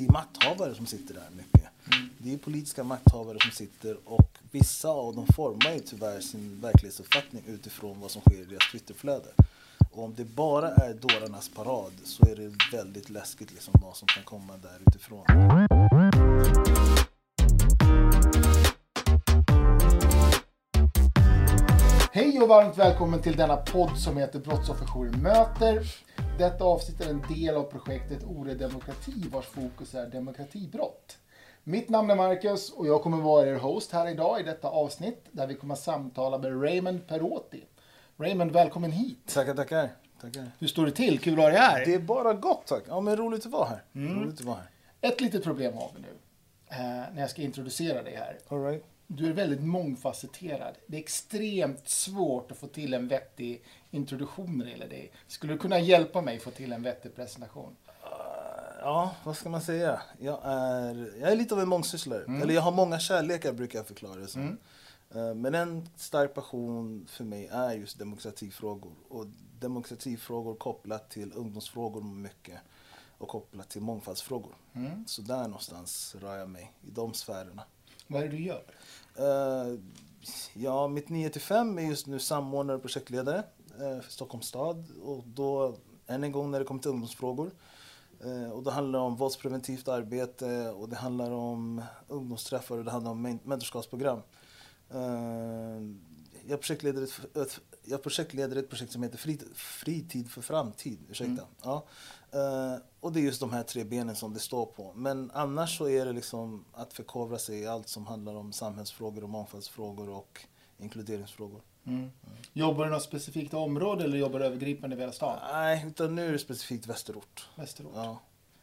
det är makthavare som sitter där mycket. Det är politiska makthavare som sitter och vissa av dem formar ju tyvärr sin verklighetsuppfattning utifrån vad som sker i deras Twitterflöde. Och om det bara är dårarnas parad så är det väldigt läskigt liksom vad som kan komma där utifrån. Hej och varmt välkommen till denna podd som heter Brottsofferjouren möter. Detta avsnitt är en del av projektet Ore Demokrati vars fokus är demokratibrott. Mitt namn är Marcus och jag kommer vara er host här idag i detta avsnitt där vi kommer samtala med Raymond Perotti. Raymond, välkommen hit. Tackar, tackar. tackar. Hur står det till? Kul att ha dig här. Det är bara gott tack. Ja men roligt att vara här. Roligt att vara här. Ett litet problem har vi nu eh, när jag ska introducera dig här. All right. Du är väldigt mångfacetterad. Det är extremt svårt att få till en vettig introduktion när det gäller dig. Skulle du kunna hjälpa mig få till en vettig presentation? Ja, vad ska man säga? Jag är, jag är lite av en mångsysslare. Eller jag har många kärlekar brukar jag förklara det som. Eh, Men en stark passion för mig är just demokratifrågor. Och demokratifrågor kopplat till ungdomsfrågor mycket. Och kopplat till mångfaldsfrågor. Så där någonstans rör jag mig, i de sfärerna. Vad är det du gör? Eh, ja, mitt 9 till 5 är just nu samordnare och projektledare eh, för Stockholms stad. Och då, än en gång när det kommer till ungdomsfrågor. Eh, och det handlar om våldspreventivt arbete och det handlar om ungdomsträffar och det handlar om men- mentorskapsprogram. Eh, jag, projektleder ett, ett, jag projektleder ett projekt som heter Frit, Fritid för framtid. Ursäkta. Ja. Eh, och det är just de här tre benen som det står på. Men annars så är det liksom att förkovra sig i allt som handlar om samhällsfrågor och mångfaldsfrågor och inkluderingsfrågor. Jobbar du i något specifikt område eller jobbar du övergripande över hela stan? Nej, utan nu är det specifikt västerort. Västerort? Ja.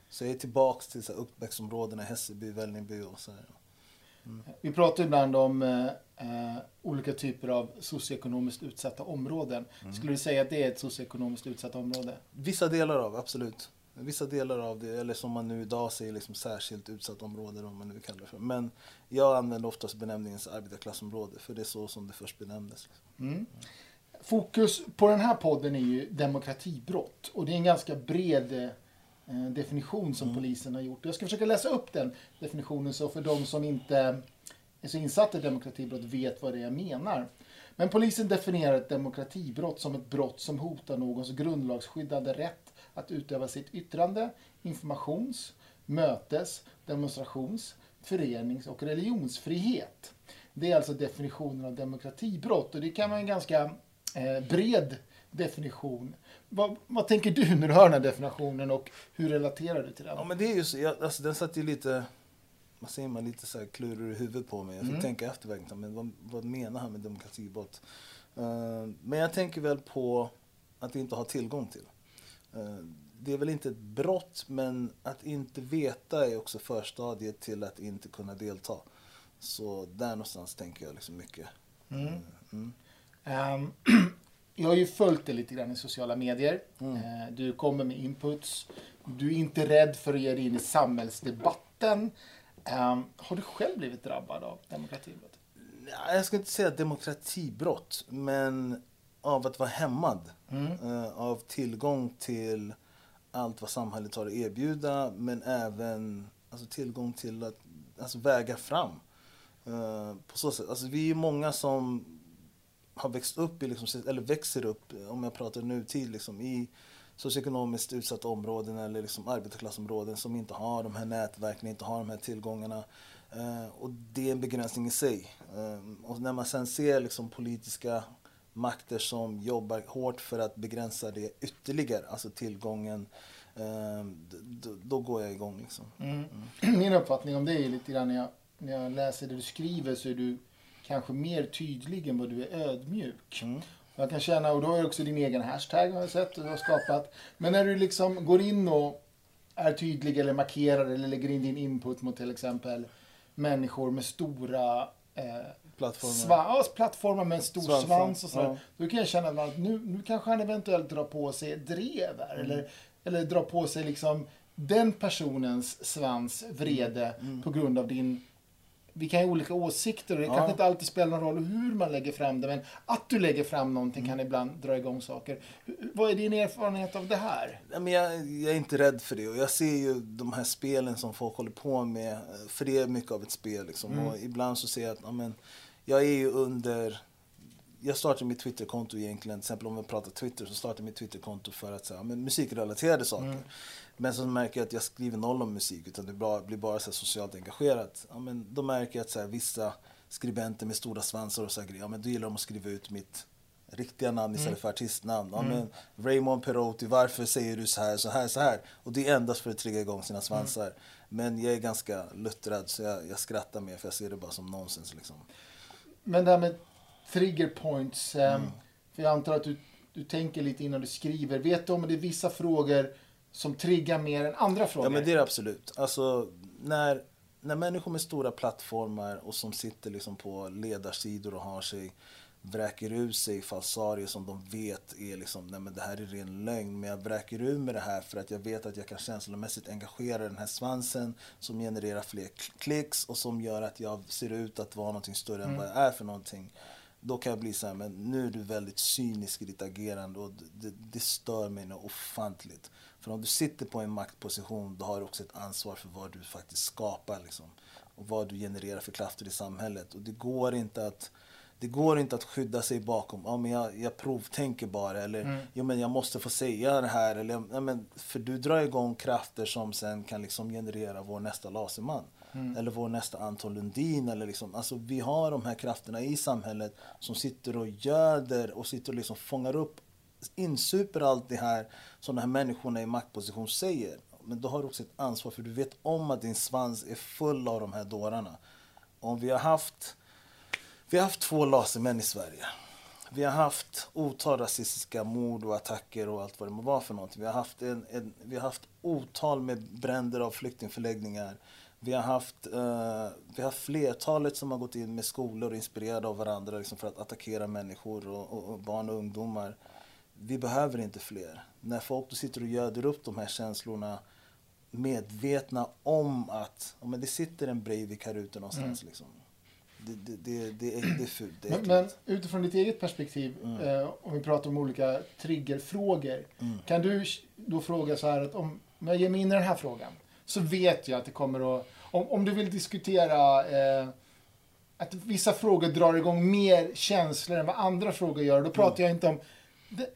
Så jag är tillbaks till så här Uppväxtområdena, Hässelby, Vällingby och så här. Vi pratar ibland om eh, eh, olika typer av socioekonomiskt utsatta områden. Skulle du säga att det är ett socioekonomiskt utsatt område? Vissa delar av, absolut. Vissa delar av det, eller som man nu idag säger, liksom särskilt utsatt område om man nu kallar det för. Men jag använder oftast benämningen arbetarklassområde, för det är så som det först benämndes. Fokus på den här podden är ju demokratibrott. Och det är en ganska bred eh, definition som polisen har gjort. Jag ska försöka läsa upp den definitionen så för de som inte är så insatta i demokratibrott vet vad det är jag menar. Men polisen definierar ett demokratibrott som ett brott som hotar någons grundlagsskyddade rätt att utöva sitt yttrande, informations, mötes, demonstrations, förenings och religionsfrihet. Det är alltså definitionen av demokratibrott och det kan vara en ganska eh, bred definition. Vad, vad tänker du när du hör den här definitionen och hur relaterar du till den? Ja men det är ju så, jag, alltså den satt ju lite, vad säger man, lite så här kluror i huvudet på mig. Jag fick tänka efter verkligen, men vad, vad menar han med demokratibrott? Eh, men jag tänker väl på att inte ha tillgång till. Eh, det är väl inte ett brott, men att inte veta är också förstadiet till att inte kunna delta. Så där någonstans tänker jag liksom mycket. Mm. Ehm, jag har ju följt dig lite grann i sociala medier. Eh, du kommer med inputs. Du är inte rädd för att ge dig in i samhällsdebatten. Ehm, har du själv blivit drabbad av demokratibrott? Ja, Jag ska inte säga demokratibrott, men av att vara hämmad. Mm. Eh, av tillgång till allt vad samhället har att erbjuda, men även alltså, tillgång till att alltså, väga fram. Eh, på så sätt. Alltså, vi är många som har växt upp, i, liksom, eller växer upp, om jag pratar nutid, liksom, i socioekonomiskt utsatta områden eller liksom arbetarklassområden som inte har de här nätverken, inte har de här tillgångarna. Eh, och det är en begränsning i sig. Eh, och när man sen ser liksom politiska makter som jobbar hårt för att begränsa det ytterligare, alltså tillgången, eh, d- d- då går jag igång. Liksom. Min uppfattning om det är lite grann när jag, när jag läser det du skriver så är du kanske mer tydlig än vad du är ödmjuk. Jag kan känna, och då är det också din egen hashtag har jag sett du har skapat. Men när du liksom går in och är tydlig eller markerar eller lägger in din input mot till exempel människor med stora eh, Plattformar. Sva- ja, plattformar med en stor Svansar, svans och så. ja. Då kan jag känna att nu, nu kanske han eventuellt drar på sig ett drev här. Mm. Eller, eller drar på sig liksom den personens svans, vrede Mm. på grund av din vi kan ha olika åsikter och det Ja. kanske inte alltid spelar någon roll hur man lägger fram det, men att du lägger fram någonting Mm. kan ibland dra igång saker. Vad är din erfarenhet av det här? Ja, men jag, jag är inte rädd för det. Och jag ser ju de här spelen som folk håller på med. För det är mycket av ett spel. Liksom. Mm. Och ibland så ser jag att ja, men, jag är ju under... Jag startade mitt Twitterkonto egentligen, till exempel om vi pratar Twitter, så startade jag mitt Twitterkonto för att säga men musikrelaterade saker. Mm. Men så märker jag att jag skriver noll om musik, utan det blir bara så socialt engagerat. Ja, men då märker jag att så här, vissa skribenter med stora svansar och så här ja, men då gillar de att skriva ut mitt riktiga namn istället för artistnamn. Ja, men Raymond Perotti, varför säger du så här, så här, så här? Och det är endast för att trigga igång sina svansar. Men jag är ganska luttrad så jag, jag skrattar mer för jag ser det bara som nonsens liksom. Men det här med trigger points, eh, Mm. för jag antar att du, du tänker lite innan du skriver. Vet du om det är vissa frågor som triggar mer än andra frågor? Ja men det är det absolut. Alltså när, när människor med stora plattformar och som sitter liksom på ledarsidor och har sig vräker ur sig falsarier som de vet är liksom, nej men det här är ren lögn. Men jag vräker ur med det här för att jag vet att jag kan känslomässigt engagera den här svansen som genererar fler kl- klicks och som gör att jag ser ut att vara någonting större än vad jag är för någonting. Då kan jag bli så här, men nu är du väldigt cynisk i ditt agerande och det, det stör mig något ofantligt. För om du sitter på en maktposition, då har du också ett ansvar för vad du faktiskt skapar liksom. Och vad du genererar för krafter i samhället. Och det går inte att det går inte att skydda sig bakom, ja men jag, jag provtänker bara eller ja men jag måste få säga det här eller ja, men, för du drar igång krafter som sen kan liksom generera vår nästa Laserman. Eller vår nästa Anton Lundin eller liksom, alltså vi har de här krafterna i samhället som sitter och göder och sitter och liksom fångar upp, insuper allt det här som de här människorna i maktposition säger. Men då har du också ett ansvar för du vet om att din svans är full av de här dårarna. Om vi har haft vi har haft två lasermän i Sverige. Vi har haft otal rasistiska mord och attacker och allt vad det må vara för någonting. Vi har haft, en, en, vi har haft otal med bränder av flyktingförläggningar. Vi har haft, eh, vi har flertalet som har gått in med skolor och inspirerade av varandra liksom för att attackera människor och, och, och barn och ungdomar. Vi behöver inte fler. När folk då sitter och göder upp de här känslorna medvetna om att ja, men det sitter en Breivik här ute någonstans. Liksom. Det, det, det, är, det är fult. Det är Men, men utifrån ditt eget perspektiv, Mm. eh, om vi pratar om olika triggerfrågor. Kan du då fråga så här att om, om jag ger mig in i den här frågan så vet jag att det kommer att... Om, om du vill diskutera eh, att vissa frågor drar igång mer känslor än vad andra frågor gör. Då pratar jag inte om...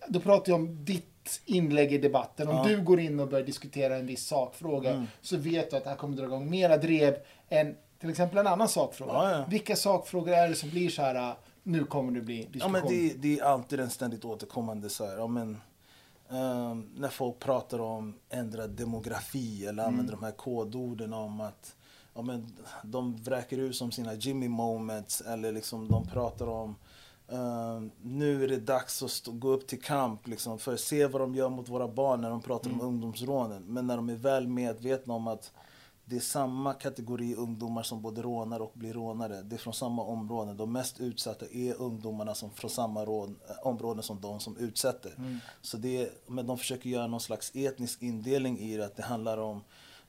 Då pratar jag om ditt inlägg i debatten. Om Ja. du går in och börjar diskutera en viss sakfråga Mm. så vet du att det här kommer dra igång mera drev än till exempel en annan sakfråga. Ja, ja. Vilka sakfrågor är det som blir så här, ah, nu kommer det bli Ja, diskussion? men det, det är alltid en ständigt återkommande så här, ja, men, ehm, när folk pratar om ändrad demografi eller använder de här kodorden om att ja, men, de vräker ur som sina Jimmy moments eller liksom de pratar om ehm, nu är det dags att stå, gå upp till kamp liksom, för att se vad de gör mot våra barn när de pratar om ungdomsrånen. Men när de är väl medvetna om att det är samma kategori ungdomar som både rånar och blir rånare. Det är från samma områden. De mest utsatta är ungdomarna som från samma råd, äh, områden som de som utsätter. Så det är, men de försöker göra någon slags etnisk indelning i det. Att det handlar om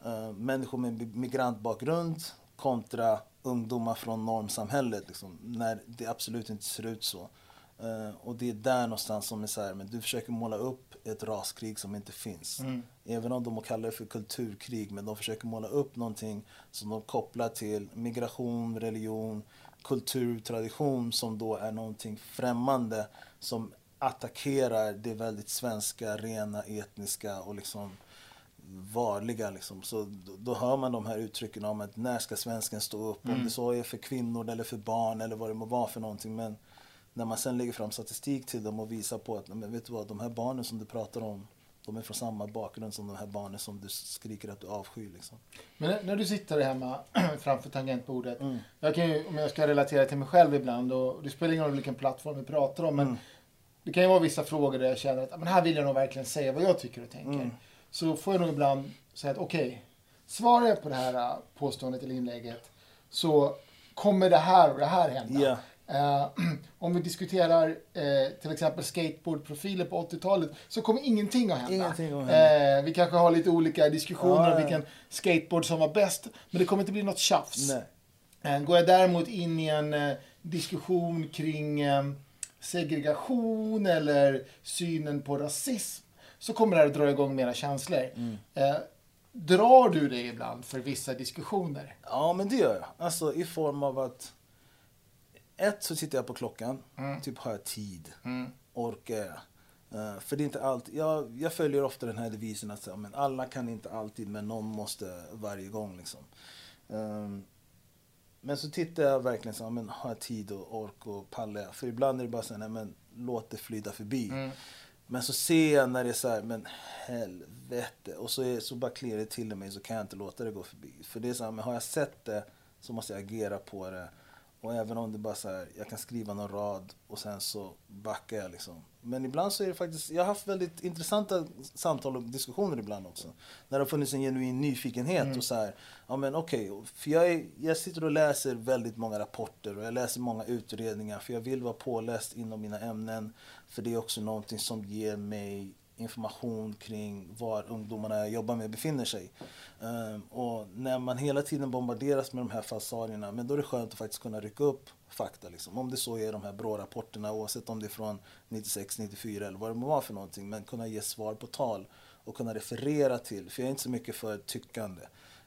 eh, människor med mi- migrantbakgrund kontra ungdomar från normsamhället. Liksom, när det absolut inte ser ut så. Eh, och det är där någonstans som är så här, men du försöker måla upp ett raskrig som inte finns. Även om de kallar det för kulturkrig, men de försöker måla upp någonting som de kopplar till migration, religion, kultur, tradition som då är någonting främmande som attackerar det väldigt svenska, rena, etniska och liksom varliga. Liksom. Så då, då hör man de här uttrycken om att när ska svensken stå upp? Om det så är för kvinnor eller för barn eller vad det må vara för någonting. Men när man sen lägger fram statistik till dem och visar på att men vet du vad, de här barnen som du pratar om de är från samma bakgrund som de här barnen som du skriker att du avskyr. Liksom. Men när- du sitter hemma framför tangentbordet. Mm. Jag kan ju, om jag ska relatera till mig själv ibland. Och det spelar ingen roll vilken plattform vi pratar om. Men Mm. det kan ju vara vissa frågor där jag känner att men här vill jag nog verkligen säga vad jag tycker och tänker. Mm. Så får jag nog ibland säga att okej, svarar jag på det här äh, påståendet eller inlägget så kommer det här och det här hända. Ja. Eh, om vi diskuterar eh, till exempel skateboardprofiler på 80-talet så kommer ingenting att hända. Ingenting att hända. Eh, vi kanske har lite olika diskussioner Ja, om vilken skateboard som var bäst, men det kommer inte bli något tjafs. Eh, Går jag däremot in i en eh, diskussion kring eh, segregation eller synen på rasism så kommer det här att dra igång mera känslor. Eh, drar du dig ibland för vissa diskussioner? Ja, men det gör jag. Alltså i form av att... Ett, så tittar jag på klockan. Mm. Typ, har jag tid? Orkar jag? Eh, för det är inte alltid... Jag, jag följer ofta den här devisen att säga, men alla kan inte alltid, men någon måste varje gång. Liksom. Ehm, men så tittar jag verkligen så men har jag tid och ork och pallar jag? För ibland är det bara så här, nej men låt det flyta förbi. Men så ser jag när det är så här, men helvete. Och så, är, så bara kliar det till i mig så kan jag inte låta det gå förbi. För det är så här, men har jag sett det så måste jag agera på det. Och även om det bara så här, jag kan skriva någon rad och sen så backar jag liksom. Men ibland så är det faktiskt, jag har haft väldigt intressanta samtal och diskussioner ibland också. När det har funnits en genuin nyfikenhet och så här, ja men okej, för jag, är, jag sitter och läser väldigt många rapporter och jag läser många utredningar för jag vill vara påläst inom mina ämnen. För det är också någonting som ger mig information kring var ungdomarna jag jobbar med befinner sig. Ehm, och när man hela tiden bombarderas med de här falsarierna, men då är det skönt att faktiskt kunna rycka upp fakta. Liksom. Om det så är de här BRÅ-rapporterna, oavsett om det är från 96, 94 eller vad det må vara för någonting, men kunna ge svar på tal och kunna referera till. För jag är inte så mycket för tyckande.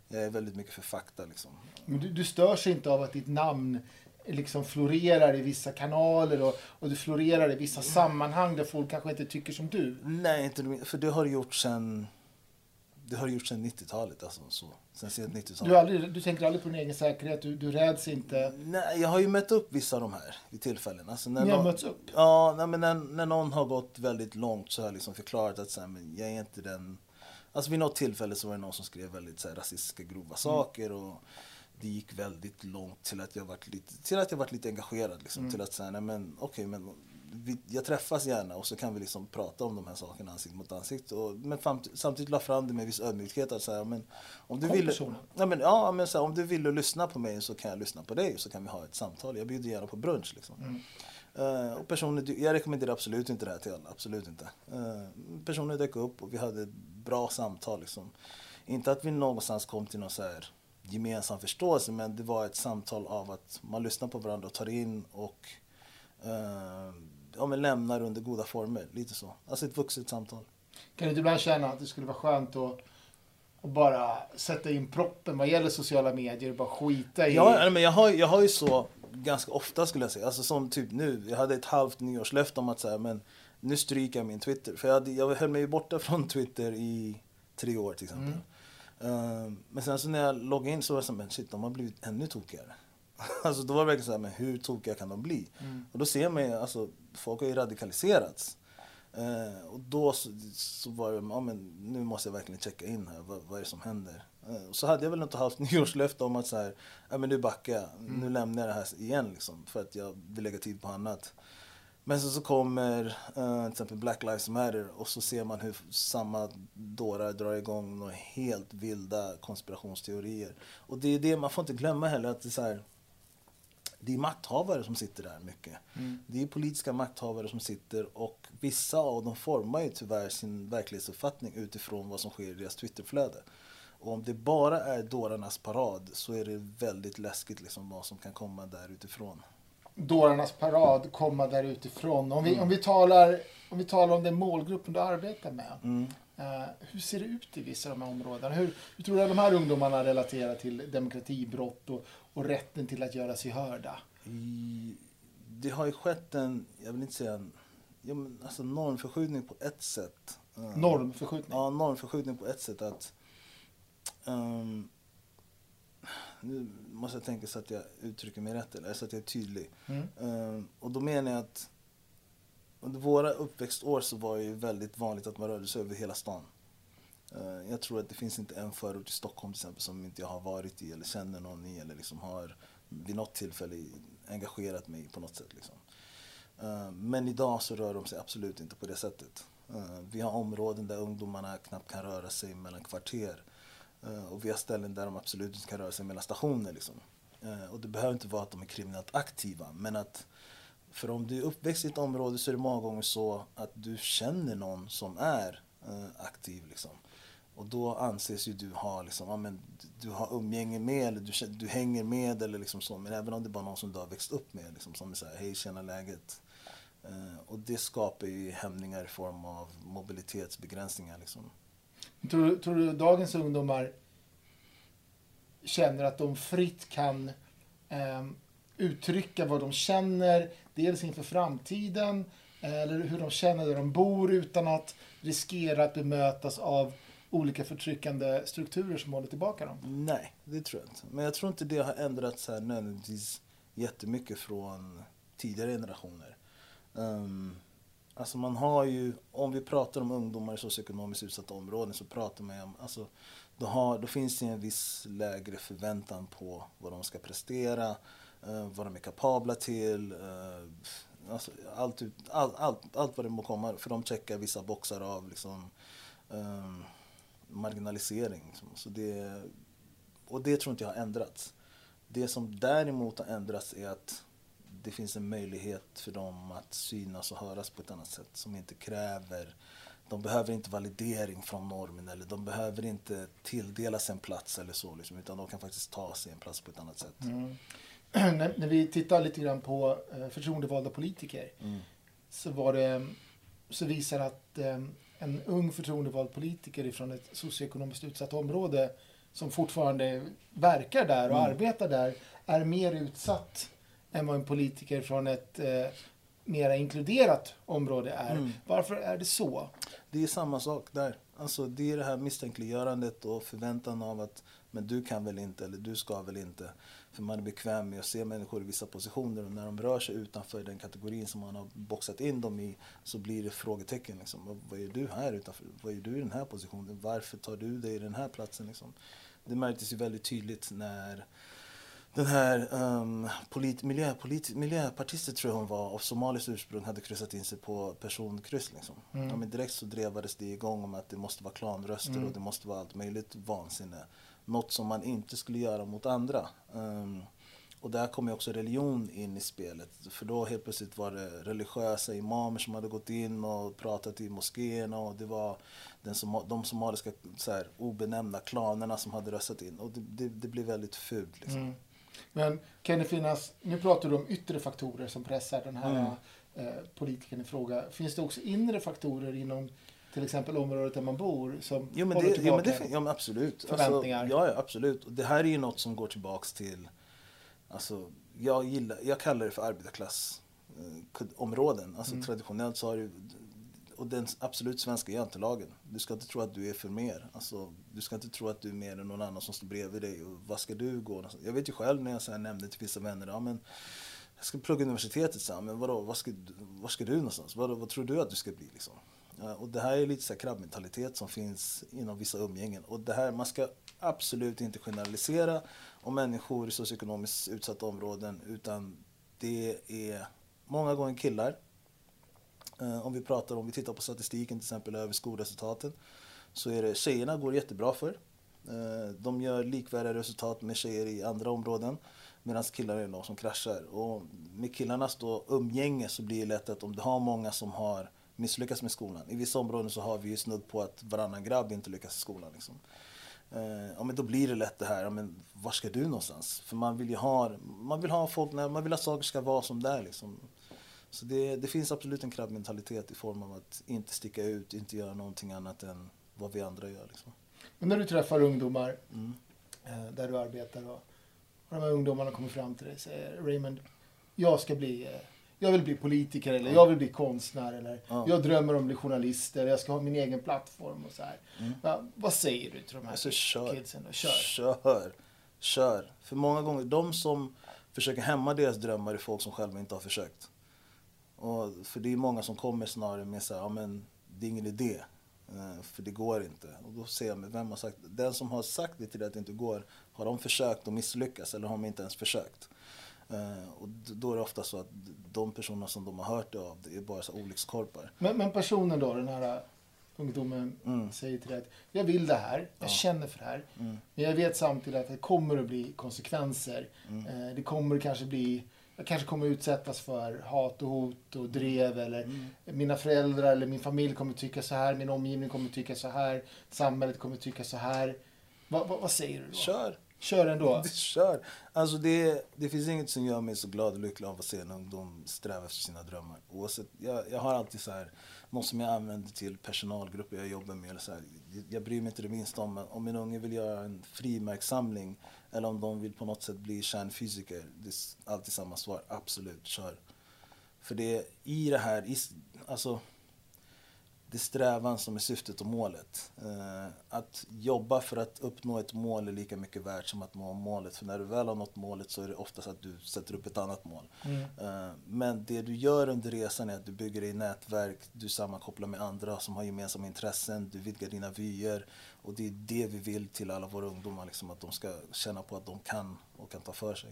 Jag är väldigt mycket för fakta. Liksom. Men Du, du störs inte av att ditt namn liksom florerar i vissa kanaler och, och du florerar i vissa sammanhang där folk kanske inte tycker som du. Nej, inte, för det har gjort sen det har gjort sen 90-talet. Alltså, så. Sen sent 90-tal. Du, aldrig, du tänker aldrig på din egen säkerhet, du, du räds inte. Nej, jag har ju mött upp vissa av de här vid tillfällen. Alltså, när Ni har någon- mötts upp? Ja, nej, men när, när någon har gått väldigt långt så har jag liksom förklarat att så här, men jag är inte den... Alltså vid något tillfälle så var det någon som skrev väldigt så här, rasistiska grova saker och det gick väldigt långt till att jag varit lite, till att jag varit lite engagerad. Liksom, Till att säga, nej men okej, men vi, jag träffas gärna och så kan vi liksom prata om de här sakerna ansikte mot ansikte. Och, men samtidigt la fram det med viss ödmjukhet. Att säga, men om du vill, ja, men, ja, men så här, om du vill lyssna på mig så kan jag lyssna på dig så kan vi ha ett samtal. Jag bjuder gärna på brunch. Liksom. Eh, och personer, jag rekommenderar absolut inte det här till alla. Absolut inte. Uh, personer dök upp och vi hade ett bra samtal. Liksom. Inte att vi någonstans kom till någon så här gemensam förståelse men det var ett samtal av att man lyssnar på varandra och tar in och eh, ja, men lämnar under goda former. Lite så. Alltså ett vuxet samtal. Kan du inte ibland känna att det skulle vara skönt att, att bara sätta in proppen vad gäller sociala medier och bara skita i... Ja, men jag, har, jag har ju så ganska ofta skulle jag säga. Alltså som typ nu. Jag hade ett halvt nyårslöfte om att säga men nu stryker jag min Twitter. För jag, hade, jag höll mig ju borta från Twitter i tre år till exempel. Eh, men sen så när jag loggade in så var det så här, men shit de har blivit ännu tokigare. alltså då var det verkligen så här, men hur tokiga kan de bli? Och då ser man ju, alltså folk har ju radikaliserats. Eh, och då så, så var det, ja men nu måste jag verkligen checka in här, vad, vad är det som händer? Eh, och så hade jag väl inte haft nyårslöfte om att så här, ja men nu backar jag, nu lämnar jag det här igen liksom, för att jag vill lägga tid på annat. Men så, så kommer eh, till exempel Black Lives Matter och så ser man hur samma dårar drar igång några helt vilda konspirationsteorier. Och det är det, man får inte glömma heller att det är så här, det är makthavare som sitter där mycket. Det är politiska makthavare som sitter och vissa av dem formar ju tyvärr sin verklighetsuppfattning utifrån vad som sker i deras Twitterflöde. Och om det bara är dårarnas parad så är det väldigt läskigt liksom vad som kan komma där utifrån. Dårarnas parad komma där utifrån. Om vi, Mm. om vi, talar, om vi talar om den målgruppen du arbetar med. Mm. Eh, hur ser det ut i vissa av de här områdena? Hur, hur tror du att de här ungdomarna relaterar till demokratibrott och, och rätten till att göra sig hörda? I, det har ju skett en, jag vill inte säga en, ja, men alltså normförskjutning på ett sätt. Eh, Normförskjutning. Ja, normförskjutning på ett sätt att ehm, nu måste jag tänka så att jag uttrycker mig rätt eller så att jag är tydlig. Mm. Ehm, och då menar jag att under våra uppväxtår så var det ju väldigt vanligt att man rörde sig över hela stan. Ehm, jag tror att det finns inte en förort i Stockholm till exempel som inte jag har varit i eller känner någon i eller liksom har vid något tillfälle engagerat mig på något sätt. Liksom. Ehm, men idag så rör de sig absolut inte på det sättet. Ehm, vi har områden där ungdomarna knappt kan röra sig mellan kvarter. Eh, och vi har ställen där de absolut inte kan röra sig mellan stationer. Liksom. Eh, och det behöver inte vara att de är kriminellt aktiva, men att för om du är uppväxt i ett område så är det många gånger så att du känner någon som är eh, aktiv. Liksom. Och då anses ju du ha, liksom, ja, men, du har umgänge med eller du, du hänger med eller liksom så. Men även om det är bara någon som du har växt upp med, liksom, som är så här, hej tjena läget. Eh, och det skapar ju hämningar i form av mobilitetsbegränsningar. Liksom. Tror, tror du dagens ungdomar känner att de fritt kan eh, uttrycka vad de känner, dels inför framtiden, eh, eller hur de känner där de bor utan att riskera att bemötas av olika förtryckande strukturer som håller tillbaka dem? Nej, det tror jag inte. Men jag tror inte det har ändrats här nödvändigtvis jättemycket från tidigare generationer. Um, alltså man har ju, om vi pratar om ungdomar i socioekonomiskt utsatta områden så pratar man ju om, alltså då, har, då finns det en viss lägre förväntan på vad de ska prestera, eh, vad de är kapabla till, eh, alltså allt, all, allt, allt vad det må komma, för de checkar vissa boxar av liksom, eh, marginalisering. Liksom. Så det, och det tror inte jag har ändrats. Det som däremot har ändrats är att det finns en möjlighet för dem att synas och höras på ett annat sätt som inte kräver de behöver inte validering från normen eller de behöver inte tilldelas en plats eller så liksom, utan de kan faktiskt ta sig en plats på ett annat sätt. Mm. när, när, vi tittar lite grann på eh, förtroendevalda politiker mm. så var det så visar att eh, en ung förtroendevald politiker från ett socioekonomiskt utsatt område som fortfarande verkar där och mm. arbetar där är mer utsatt än vad en politiker från ett eh, mera inkluderat område är. Mm. Varför är det så? Det är samma sak där. Alltså, det är det här misstänkliggörandet och förväntan av att men du kan väl inte eller du ska väl inte. För man är bekväm med att se människor i vissa positioner och när de rör sig utanför den kategorin som man har boxat in dem i så blir det frågetecken. Liksom. Vad är du här utanför? Vad är du i den här positionen? Varför tar du dig i den här platsen? Liksom? Det märktes ju väldigt tydligt när den här um, polit, miljö, polit, miljöpartisten tror jag hon var av somaliskt ursprung hade kryssat in sig på personkryss. Liksom. Mm. Ja, men direkt så drevades det igång om att det måste vara klanröster mm. och det måste vara allt möjligt vansinne. Något som man inte skulle göra mot andra. Um, och där kom ju också religion in i spelet. För då helt plötsligt var det religiösa imamer som hade gått in och pratat i moskéerna och det var den som, de somaliska så här, obenämnda klanerna som hade röstat in. Och det, det, det blev väldigt fult. Liksom. Mm. Men kan det finnas, nu pratar du om yttre faktorer som pressar den här mm. eh, politikern i fråga. Finns det också inre faktorer inom till exempel området där man bor som jo, men det, jo, men det, ja, men absolut. Alltså, förväntningar? Alltså, ja, ja, absolut. Och det här är ju något som går tillbaks till, alltså, jag, gillar, jag kallar det för arbetarklassområden. Eh, alltså mm. traditionellt så har det och den absolut svenska jantelagen. Du ska inte tro att du är för mer. Alltså, du ska inte tro att du är mer än någon annan som står bredvid dig. Och vad ska du gå? Jag vet ju själv när jag så här nämnde till vissa vänner, ja, men jag ska plugga universitetet sen, men vadå, vad ska, var ska du någonstans? Vad, vad tror du att du ska bli liksom? Ja, och det här är lite så här krabbmentalitet som finns inom vissa umgängen. Och det här, man ska absolut inte generalisera om människor i socioekonomiskt utsatta områden, utan det är många gånger killar Eh, om vi pratar om vi tittar på statistiken till exempel över skolresultaten så är det tjejerna går jättebra för. Eh, de gör likvärdiga resultat med tjejer i andra områden medan killar är de som kraschar. Och med killarnas då umgänge så blir det lätt att om du har många som har misslyckats med skolan. I vissa områden så har vi ju snudd på att varannan grabb inte lyckas i skolan. Liksom. Eh, ja, men då blir det lätt det här, ja, men var ska du någonstans? För man vill ju ha, man vill ha folk, man vill att saker ska vara som det är. Liksom. Så det, det finns absolut en krabbmentalitet i form av att inte sticka ut, inte göra någonting annat än vad vi andra gör. Liksom. Men när du träffar ungdomar mm. Eh, där du arbetar och, de här ungdomarna kommer fram till dig och säger Raymond, jag ska bli eh, jag vill bli politiker eller jag vill bli konstnär eller ja. jag drömmer om att bli journalist eller jag ska ha min egen plattform och så här. Mm. Ja, vad säger du till de här alltså, kör. kidsen? Då? Kör. Kör. Kör. För många gånger, de som försöker hämma deras drömmar är folk som själva inte har försökt. Och, för det är många som kommer snarare med så här, ja men det är ingen idé. Uh, för det går inte. Och då ser jag, vem har sagt, den som har sagt det till dig att det inte går, har de försökt och misslyckats eller har de inte ens försökt? Uh, och då är det ofta så att de personer som de har hört det av, det är bara så olyckskorpar. Men, men personen då, den här ungdomen mm. säger till dig att jag vill det här, jag ja. känner för det här. Mm. Men jag vet samtidigt att det kommer att bli konsekvenser. Mm. Det kommer kanske bli jag kanske kommer utsättas för hat och hot och drev eller mm. mina föräldrar eller min familj kommer tycka så här, min omgivning kommer tycka så här, samhället kommer tycka så här. Va, va, vad säger du då? Kör! Kör ändå? Kör! Alltså det, det finns inget som gör mig så glad och lycklig av att se en ungdom sträva efter sina drömmar. Oavsett, jag, jag har alltid så här, något som jag använder till personalgrupper jag jobbar med. Eller så här, jag bryr mig inte det minsta om om min unge vill göra en frimärkssamling eller om de vill på något sätt bli kärnfysiker. Det är alltid samma svar. Absolut, kör. För det är i det här, alltså det är strävan som är syftet och målet. Eh, att jobba för att uppnå ett mål är lika mycket värt som att nå målet. För när du väl har nått målet så är det oftast att du sätter upp ett annat mål. Mm. Eh, men det du gör under resan är att du bygger dig nätverk, du sammankopplar med andra som har gemensamma intressen, du vidgar dina vyer. Och det är det vi vill till alla våra ungdomar, liksom, att de ska känna på att de kan och kan ta för sig.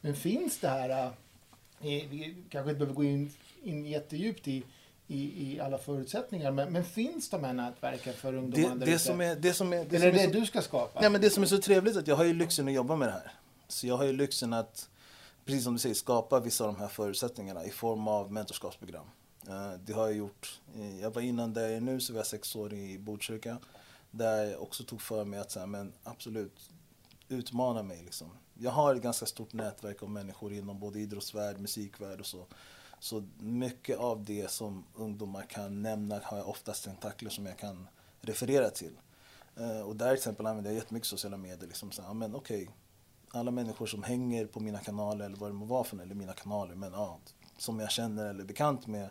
Men finns det här, äh, vi kanske inte behöver gå in, in jättedjupt i i, i alla förutsättningar. Men, men, finns de här nätverken för ungdomar det, det som är, det som är, det Eller är det, du ska skapa? Nej, men det som är så trevligt är att jag har ju lyxen att jobba med det här. Så jag har ju lyxen att, precis som du säger, skapa vissa av de här förutsättningarna i form av mentorskapsprogram. Eh, det har jag gjort. Jag var innan där jag är nu, så var jag sex år i Botkyrka. Där jag också tog för mig att säga, men absolut, utmana mig. Liksom. Jag har ett ganska stort nätverk av människor inom både idrottsvärld, musikvärld och så så mycket av det som ungdomar kan nämna har jag oftast tentakler som jag kan referera till. Uh, och där till exempel använder jag jättemycket sociala medier. Liksom så, men okay, alla människor som hänger på mina kanaler eller vad det må vara för eller mina kanaler, men ja, som jag känner eller är bekant med,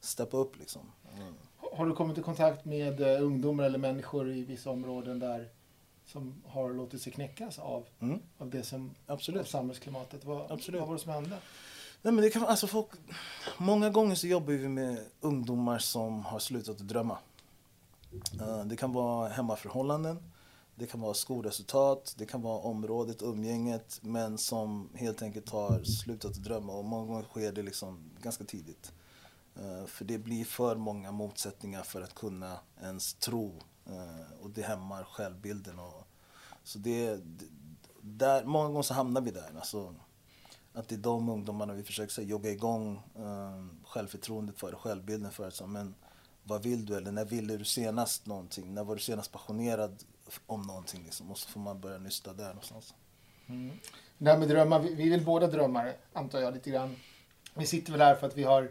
steppa upp liksom. Mm. Har du kommit i kontakt med uh, ungdomar eller människor i vissa områden där som har låtit sig knäckas av, mm. av det som, Absolut. av samhällsklimatet? Vad, Absolut. vad var det som hände? Nej, men det kan, alltså folk, många gånger så jobbar vi med ungdomar som har slutat att drömma. Eh, det kan vara hemmaförhållanden, det kan vara skolresultat, det kan vara området, umgänget, men som helt enkelt har slutat att drömma. Och många gånger sker det liksom ganska tidigt. Eh, för det blir för många motsättningar för att kunna ens tro. Eh, och det hämmar självbilden. Och, så det, där, många gånger så hamnar vi där. Alltså, att det är de ungdomarna vi försöker så, jogga igång um, självförtroendet för, självbilden för. Så, men vad vill du? Eller när ville du senast någonting? När var du senast passionerad om någonting? Liksom? Och så får man börja nysta där någonstans. Mm. Det här med drömmar, vi, vi vill båda drömmar antar jag lite grann. Vi sitter väl här för att vi har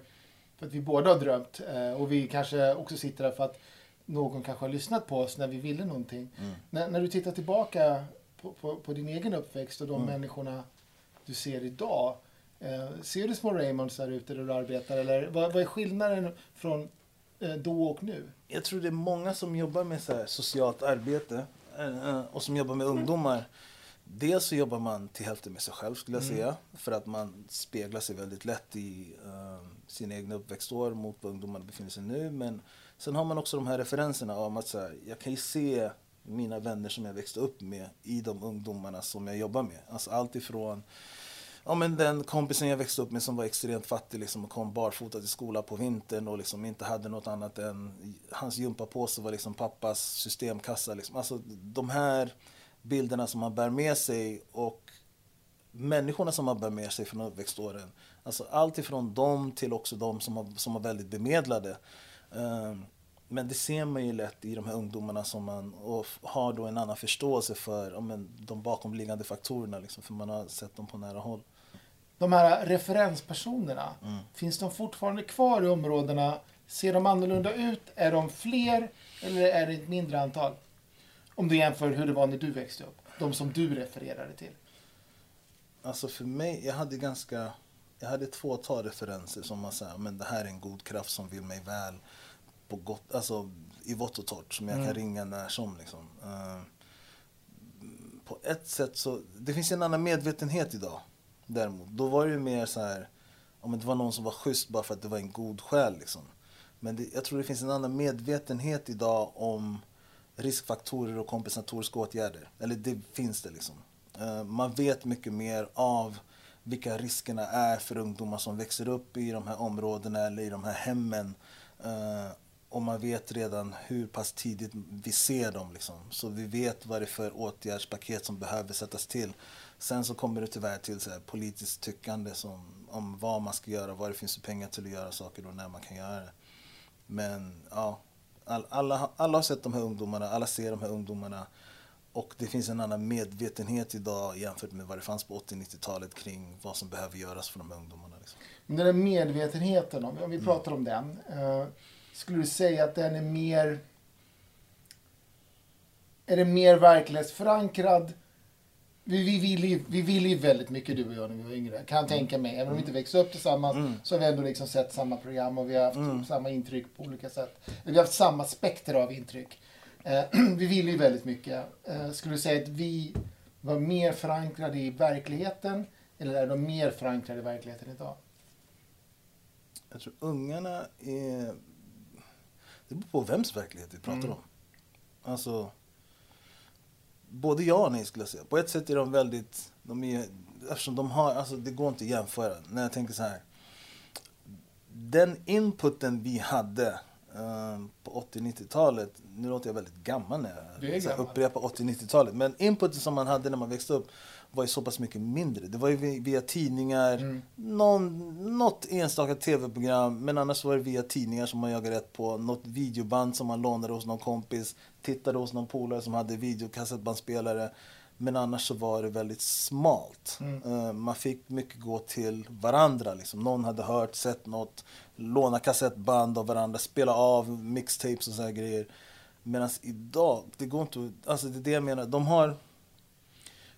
för att vi båda har drömt eh, och vi kanske också sitter här för att någon kanske har lyssnat på oss när vi ville någonting. Mm. När, när du tittar tillbaka på, på, på, din egen uppväxt och de mm. människorna du ser idag. Eh, ser du små Raymonds där ute där du arbetar? Eller vad, vad är skillnaden från eh, då och nu? Jag tror det är många som jobbar med så socialt arbete eh, och som jobbar med ungdomar. Dels så jobbar man till hälften med sig själv skulle jag mm. säga. För att man speglar sig väldigt lätt i uh, sina egna uppväxtår mot var ungdomarna befinner sig nu. Men sen har man också de här referenserna om att så här, jag kan ju se mina vänner som jag växte upp med i de ungdomarna som jag jobbar med. Alltså allt ifrån ja, men den kompisen jag växte upp med som var extremt fattig liksom, och kom barfota till skolan på vintern och liksom inte hade något annat än hans gympapåse var liksom pappas systemkassa. Liksom. Alltså de här bilderna som man bär med sig och människorna som man bär med sig från uppväxtåren. Alltså allt ifrån dem till också de som, har, som var väldigt bemedlade. Um, men det ser man ju lätt i de här ungdomarna som man och har då en annan förståelse för men, de bakomliggande faktorerna, liksom, för man har sett dem på nära håll. De här referenspersonerna, mm. finns de fortfarande kvar i områdena? Ser de annorlunda ut? Är de fler eller är det ett mindre antal? Om du jämför hur det var när du växte upp. De som du refererade till. Alltså för mig, jag hade ganska, jag hade ett fåtal referenser som man säger, men det här är en god kraft som vill mig väl på gott, alltså i vått och torrt som jag mm. kan ringa när som. Liksom. Uh, på ett sätt så, det finns en annan medvetenhet idag däremot. Då var det ju mer så här, om det var någon som var schysst bara för att det var en god själ liksom. Men det, jag tror det finns en annan medvetenhet idag om riskfaktorer och kompensatoriska åtgärder. Eller det finns det liksom. Uh, man vet mycket mer av vilka riskerna är för ungdomar som växer upp i de här områdena eller i de här hemmen. Uh, och man vet redan hur pass tidigt vi ser dem. Liksom. Så vi vet vad det är för åtgärdspaket som behöver sättas till. Sen så kommer det tyvärr till så här, politiskt tyckande som, om vad man ska göra, vad det finns för pengar till att göra saker och när man kan göra det. Men ja, all, alla, alla har sett de här ungdomarna, alla ser de här ungdomarna. Och det finns en annan medvetenhet idag jämfört med vad det fanns på 80-90-talet kring vad som behöver göras för de här ungdomarna. Liksom. Men den där medvetenheten, om vi pratar om den. Eh, skulle du säga att den är mer... Är det mer verklighetsförankrad? Vi, vi, vill ju, vi vill ju väldigt mycket du och jag när vi var yngre. Kan jag tänka mig. Även om vi inte växte upp tillsammans Mm. så har vi ändå liksom sett samma program och vi har haft Mm. samma intryck på olika sätt. Vi har haft samma spekter av intryck. Eh, vi vill ju väldigt mycket. Eh, skulle du säga att vi var mer förankrade i verkligheten eller är de mer förankrade i verkligheten idag? Jag tror ungarna är... Det beror på vems verklighet vi pratar Mm. om. Alltså... Både ja och nej skulle jag säga. På ett sätt är de väldigt... De är, eftersom de har... Alltså det går inte att jämföra. När jag tänker så här. Den inputen vi hade eh, på 80-90-talet. Nu låter jag väldigt gammal när jag här, upprepar 80-90-talet. Men inputen som man hade när man växte upp var ju så pass mycket mindre. Det var ju vi- via tidningar, Mm. någon, något enstaka tv-program, men annars var det via tidningar som man jagade rätt på. Något videoband som man lånade hos någon kompis, tittade hos någon polare som hade videokassettbandspelare. Men annars så var det väldigt smalt. Mm. Eh, Man fick mycket gå till varandra. Liksom. Någon hade hört, sett något, låna kassettband av varandra, spela av mixtapes och sådana grejer. Medan idag, det går inte Alltså det är det jag menar. De har...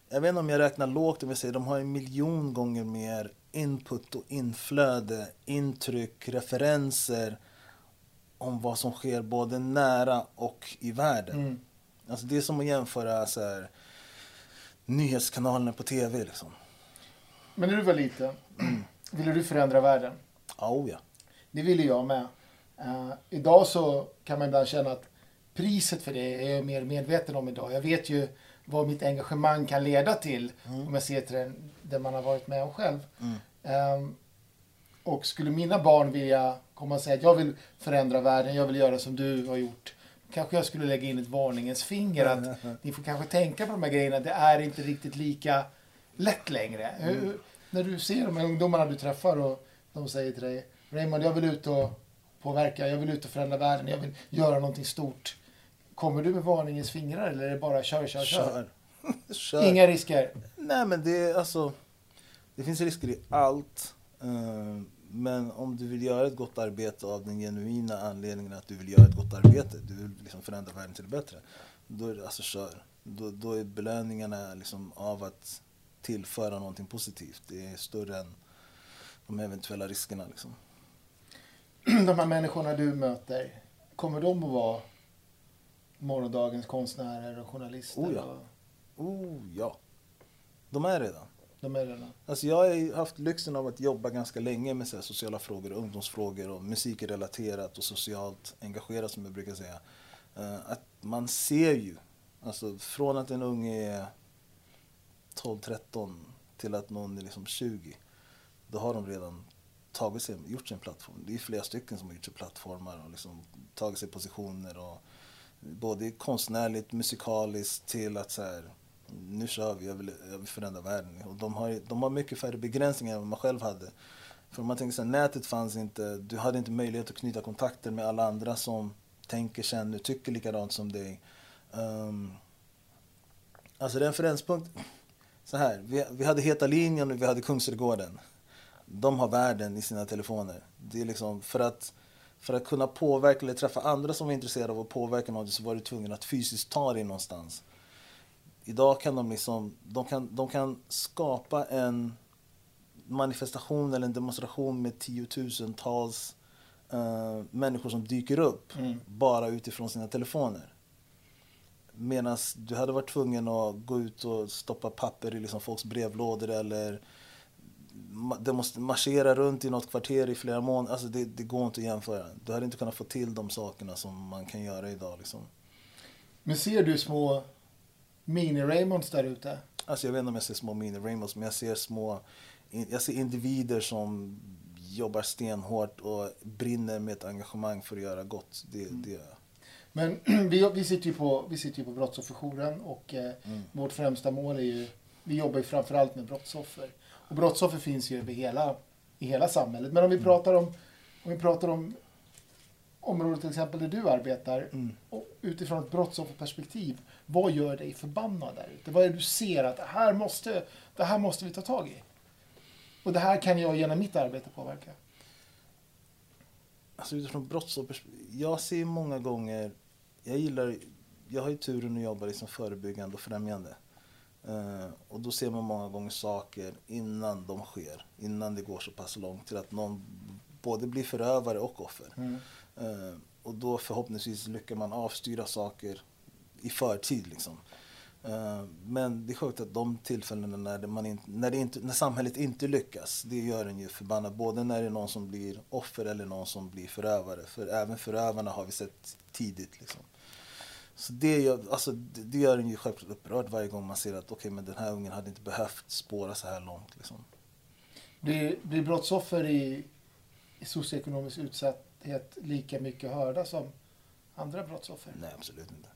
Jag vet inte om jag räknar lågt om jag säger de har en miljon gånger mer input och inflöde, intryck, referenser om vad som sker både nära och i världen. Mm. Alltså det är som att jämföra så här, nyhetskanalerna på tv. Liksom. Men när du var liten, ville du förändra världen? Ja, oh ja. Det ville jag med. Eh, idag så kan man ibland känna att priset för det är jag mer medveten om idag. Jag vet ju vad mitt engagemang kan leda till om jag ser till den, det man har varit med om själv. Mm. Ehm, och skulle mina barn vilja komma och säga att jag vill förändra världen, jag vill göra som du har gjort. Kanske jag skulle lägga in ett varningens finger att ni får kanske tänka på de här grejerna. Det är inte riktigt lika lätt längre. Hur, när du ser de här ungdomarna du träffar och de säger till dig Raymond, jag vill ut och påverka, jag vill ut och förändra världen, jag vill göra någonting stort. Kommer du med varningens fingrar eller är det bara kör, kör, kör? Kör. Kör. Inga risker? Nej, men det är alltså... Det finns risker i allt. Eh, Men om du vill göra ett gott arbete av den genuina anledningen att du vill göra ett gott arbete, du vill liksom förändra världen till det bättre, då är det alltså kör. Då, då är belöningarna liksom av att tillföra någonting positivt. Det är större än de eventuella riskerna. Liksom. de här människorna du möter, kommer de att vara morgondagens konstnärer och journalister? Oh ja. och- Oh ja, de är redan. De är redan. Alltså jag har haft lyxen av att jobba ganska länge med så här sociala frågor, och ungdomsfrågor och musikrelaterat och socialt engagerat som jag brukar säga. Eh, att man ser ju, alltså från att en unge är 12-13 till att någon är liksom 20, då har de redan tagit sig, gjort sin en plattform. Det är flera stycken som har gjort sig plattformar och liksom tagit sig positioner. Och både konstnärligt, musikaliskt till att så här, nu kör vi, jag vill, jag vill förändra världen. Och de, har, de har mycket färre begränsningar än vad man själv hade. För man tänker så här, nätet fanns inte, du hade inte möjlighet att knyta kontakter med alla andra som tänker, känner, tycker likadant som dig. Um, alltså referenspunkt, så här, vi, vi hade Heta linjen och vi hade Kungsträdgården. De har världen i sina telefoner. Det är liksom för att, för att kunna påverka eller träffa andra som var intresserade av att påverka något så var du tvungen att fysiskt ta dig någonstans. Idag kan de liksom, de kan, de kan skapa en manifestation eller en demonstration med tiotusentals eh, människor som dyker upp Mm. bara utifrån sina telefoner. Medan du hade varit tvungen att gå ut och stoppa papper i liksom folks brevlådor eller det måste marschera runt i något kvarter i flera månader. Alltså det, det går inte att jämföra. Du hade inte kunnat få till de sakerna som man kan göra idag. Liksom. Men ser du små mini-Raymonds där ute? Alltså jag vet inte om jag ser små mini Rainbows, men jag ser små jag ser individer som jobbar stenhårt och brinner med ett engagemang för att göra gott. Det, Mm. det. Men vi, vi sitter ju på, vi sitter ju på brottsofferjouren och eh, Mm. vårt främsta mål är ju, vi jobbar ju framförallt med brottsoffer. Och brottsoffer finns ju över hela, i hela samhället. Men om vi pratar om, om vi pratar om området till exempel där du arbetar, Mm. utifrån ett brottsofferperspektiv, vad gör dig förbannad där ute? Vad är det du ser att det här måste, det här måste vi ta tag i? Och det här kan jag genom mitt arbete påverka. Alltså utifrån brottsoffers... Jag ser många gånger... Jag gillar... Jag har ju turen att jobba liksom förebyggande och främjande. Eh, och då ser man många gånger saker innan de sker. Innan det går så pass långt till att någon både blir förövare och offer. Eh, Eh, och då förhoppningsvis lyckas man avstyra saker i förtid. Liksom. Eh, men det är sjukt att de tillfällena när, det man in, när, det inte, när samhället inte lyckas, det gör en ju förbannad. Både när det är någon som blir offer eller någon som blir förövare. För även förövarna har vi sett tidigt. Liksom. Så det gör, alltså, det, gör en ju självklart upprörd varje gång man ser att okay, men den här ungen hade inte behövt spåra så här långt. Liksom. Blir, blir brottsoffer i, i socioekonomisk utsatthet lika mycket hörda som andra brottsoffer? Nej, absolut inte.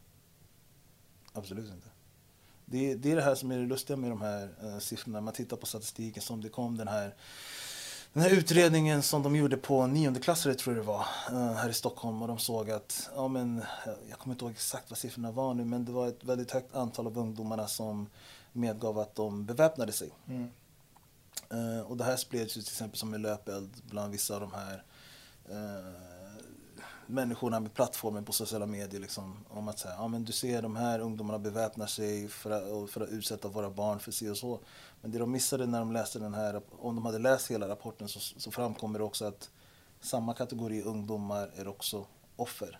Absolut inte. Det, det är det här som är det lustiga med de här eh, siffrorna. Man tittar på statistiken som det kom den här den här utredningen som de gjorde på niondeklassare tror jag det var, eh, här i Stockholm och de såg att, ja men, eh, jag kommer inte ihåg exakt vad siffrorna var nu, men det var ett väldigt högt antal av ungdomarna som medgav att de beväpnade sig. Mm. Eh, och det här spreds ju till exempel som en löpeld bland vissa av de här Eh, människorna med plattformen på sociala medier. Liksom, om att säga, ja men du ser de här ungdomarna beväpnar sig för att, för att utsätta våra barn för si och så. Men det de missade när de läste den här, om de hade läst hela rapporten så, så framkommer det också att samma kategori ungdomar är också offer.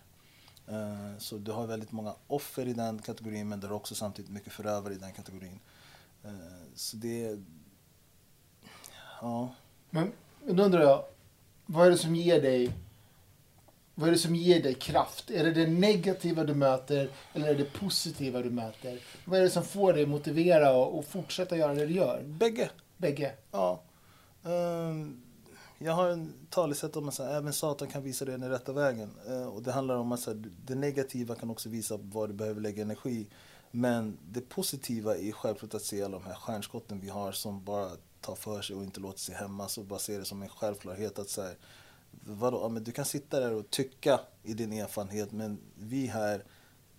Eh, så du har väldigt många offer i den kategorin men du har också samtidigt mycket förövare i den kategorin. Eh, så det... Ja. Men, men då undrar jag, vad är det som ger dig vad är det som ger dig kraft? Är det det negativa du möter eller är det positiva du möter? Vad är det som får dig motivera och, och fortsätta göra det du gör? Bägge. Bägge. Ja. Ehm, Jag har en talesätt om att här, även Satan kan visa dig den rätta vägen. Eh, Och det handlar om att här, det negativa kan också visa var du behöver lägga energi. Men det positiva är självklart att se alla de här stjärnskotten vi har som bara tar för sig och inte låter sig hämmas och bara ser det som en självklarhet att så här, vadå, ja, men du kan sitta där och tycka i din erfarenhet men vi här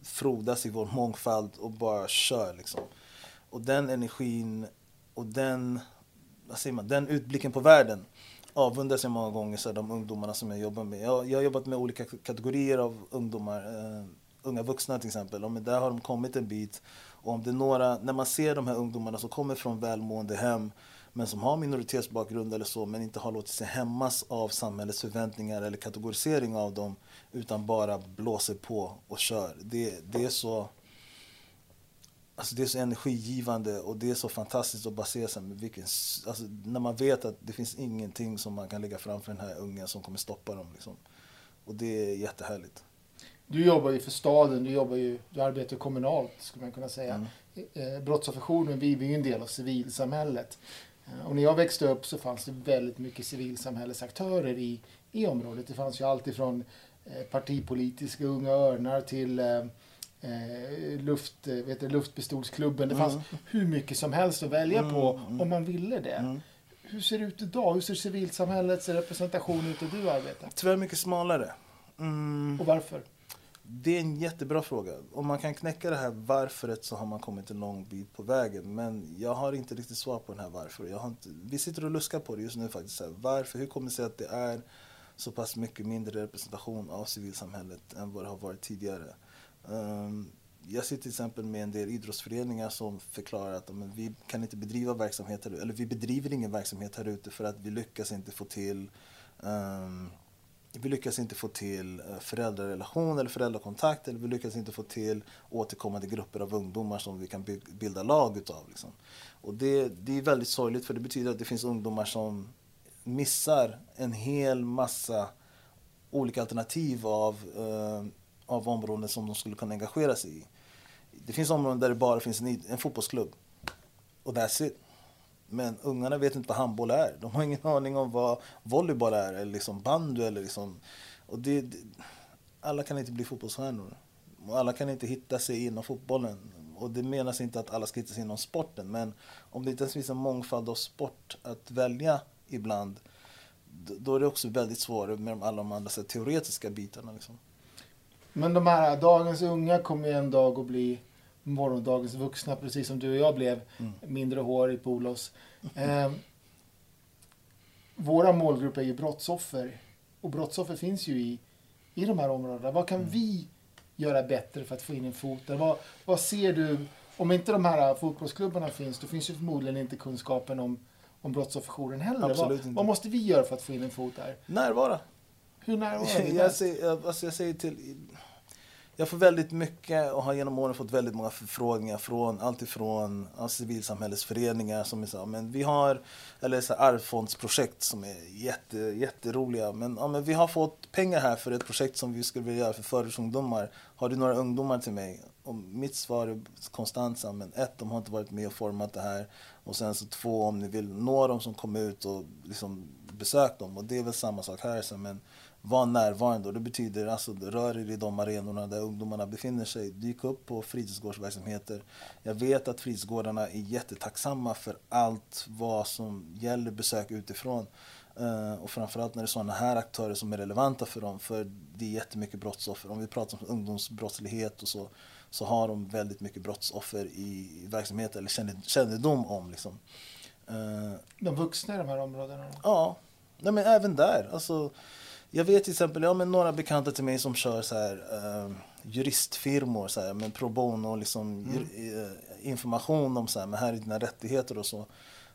frodas i vår mångfald och bara kör liksom. Och den energin och den, vad säger man, den utblicken på världen avundas jag många gånger så här, de ungdomarna som jag jobbar med. Jag, jag har jobbat med olika kategorier av ungdomar, eh, unga vuxna till exempel. Och men där har de kommit en bit. Och om det är några, när man ser de här ungdomarna som kommer från välmående hem men som har minoritetsbakgrund eller så men inte har låtit sig hämmas av samhällets förväntningar eller kategorisering av dem utan bara blåser på och kör. Det, det är så Alltså det är så energigivande och det är så fantastiskt att bara se här, med vilken, alltså när man vet att det finns ingenting som man kan lägga framför den här ungen som kommer stoppa dem. Liksom. Och det är jättehärligt. Du jobbar ju för staden, du, jobbar ju, du arbetar kommunalt skulle man kunna säga. Mm. Eh, Brottsofferjouren, vi är ju en del av civilsamhället. Eh, Och när jag växte upp så fanns det väldigt mycket civilsamhällesaktörer i, i området. Det fanns ju allt ifrån eh, partipolitiska Unga Örnar till eh, eh, luft, vet du, Luftpistolsklubben. Det fanns Mm. hur mycket som helst att välja Mm, på mm. om man ville det. Mm. Hur ser det ut idag? Hur ser civilsamhällets representation ut där du arbetar? Tyvärr mycket smalare. Mm. Och varför? Det är en jättebra fråga. Om man kan knäcka det här varföret så har man kommit en lång bit på vägen. Men jag har inte riktigt svar på den här varför. Jag har inte, vi sitter och luskar på det just nu faktiskt. Här, varför? Hur kommer det sig att det är så pass mycket mindre representation av civilsamhället än vad det har varit tidigare? Um, jag sitter till exempel med en del idrottsföreningar som förklarar att men, vi kan inte bedriva verksamhet här, eller vi bedriver ingen verksamhet här ute för att vi lyckas inte få till um, vi lyckas inte få till eh, föräldrarelation eller föräldrakontakt eller vi lyckas inte få till återkommande grupper av ungdomar som vi kan bilda lag utav. Liksom. Och det, det är väldigt sorgligt för det betyder att det finns ungdomar som missar en hel massa olika alternativ av, eh, av områden som de skulle kunna engagera sig i. Det finns områden där det bara finns en, en fotbollsklubb. Och that's it. Men ungarna vet inte vad handboll är. De har ingen aning om vad volleyboll är eller liksom bandy eller liksom... Och det, det, alla kan inte bli fotbollsstjärnor. Och alla kan inte hitta sig inom fotbollen. Och det menas inte att alla ska hitta sig inom sporten. Men om det inte ens finns en mångfald av sport att välja ibland. Då är det också väldigt svårt med alla de andra så här, teoretiska bitarna. Liksom. Men de här dagens unga kommer ju en dag att bli morgondagens vuxna, precis som du och jag blev. Mm. Mindre hår i polos. Eh, våra målgrupp är ju brottsoffer. Och brottsoffer finns ju i, i de här områdena. Vad kan Mm. vi göra bättre för att få in en fot där? Vad, vad ser du? Om inte de här fotbollsklubbarna finns, då finns ju förmodligen inte kunskapen om, om brottsofferjouren heller. Absolut vad, inte. vad måste vi göra för att få in en fot där? Närvara. Hur nära är vi jag, säger, jag- alltså jag säger till... Jag får väldigt mycket och har genom åren fått väldigt många förfrågningar från allt ifrån civilsamhällesföreningar som är så, här, men vi har, eller så här, arvsfondsprojekt som är jätte, jätteroliga. Men, ja, men vi har fått pengar här för ett projekt som vi skulle vilja göra för förortsungdomar. Har du några ungdomar till mig? Och mitt svar är konstant så här, men ett, de har inte varit med och format det här. Och sen så två, om ni vill nå dem som kommer ut och liksom besök dem. Och det är väl samma sak här. Så, här, men var närvarande och det betyder alltså rör er i de arenorna där ungdomarna befinner sig. Dyk upp på fritidsgårdsverksamheter. Jag vet att fritidsgårdarna är jättetacksamma för allt vad som gäller besök utifrån. Eh, och framförallt när det är sådana här aktörer som är relevanta för dem. För det är jättemycket brottsoffer. Om vi pratar om ungdomsbrottslighet och så, så har de väldigt mycket brottsoffer i verksamhet eller känned- kännedom om. Liksom. Eh, De vuxna i de här områdena? Ja, nej, men även där. Alltså, jag vet till exempel, ja, men några bekanta till mig som kör så här, eh, juristfirmor så här, med pro bono liksom, jur, eh, information om så här, men här är dina rättigheter och så.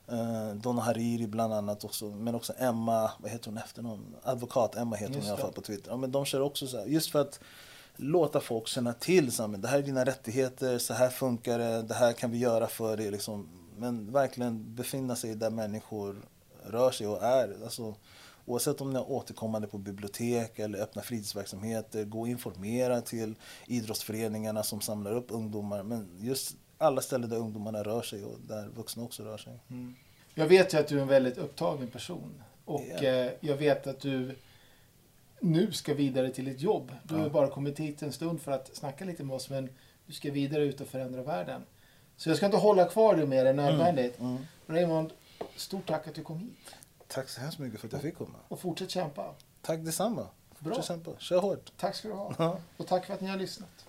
Eh, Donna Hariri bland annat också, men också Emma, vad heter hon efternamn? Advokat Emma heter hon Just i alla fall på Twitter. Ja, men de kör också så här, just för att låta folk känna till så här, men det här är dina rättigheter, så här funkar det, det här kan vi göra för dig. Liksom. Men verkligen befinna sig där människor rör sig och är. Alltså, oavsett om ni är återkommande på bibliotek eller öppna fritidsverksamheter, gå och informera till idrottsföreningarna som samlar upp ungdomar. Men just alla ställen där ungdomarna rör sig och där vuxna också rör sig. Mm. Jag vet ju att du är en väldigt upptagen person. Och eh, jag vet att du nu ska vidare till ett jobb. Du har Ja. bara kommit hit en stund för att snacka lite med oss, men du ska vidare ut och förändra världen. Så jag ska inte hålla kvar dig mer än nödvändigt. Mm. Raymond, stort tack att du kom hit. Tack så hemskt mycket för att jag fick komma. Och fortsätt kämpa. Tack detsamma. Bra. Fortsätt kämpa. Kör hårt. Tack ska du ha. Ja. Och tack för att ni har lyssnat.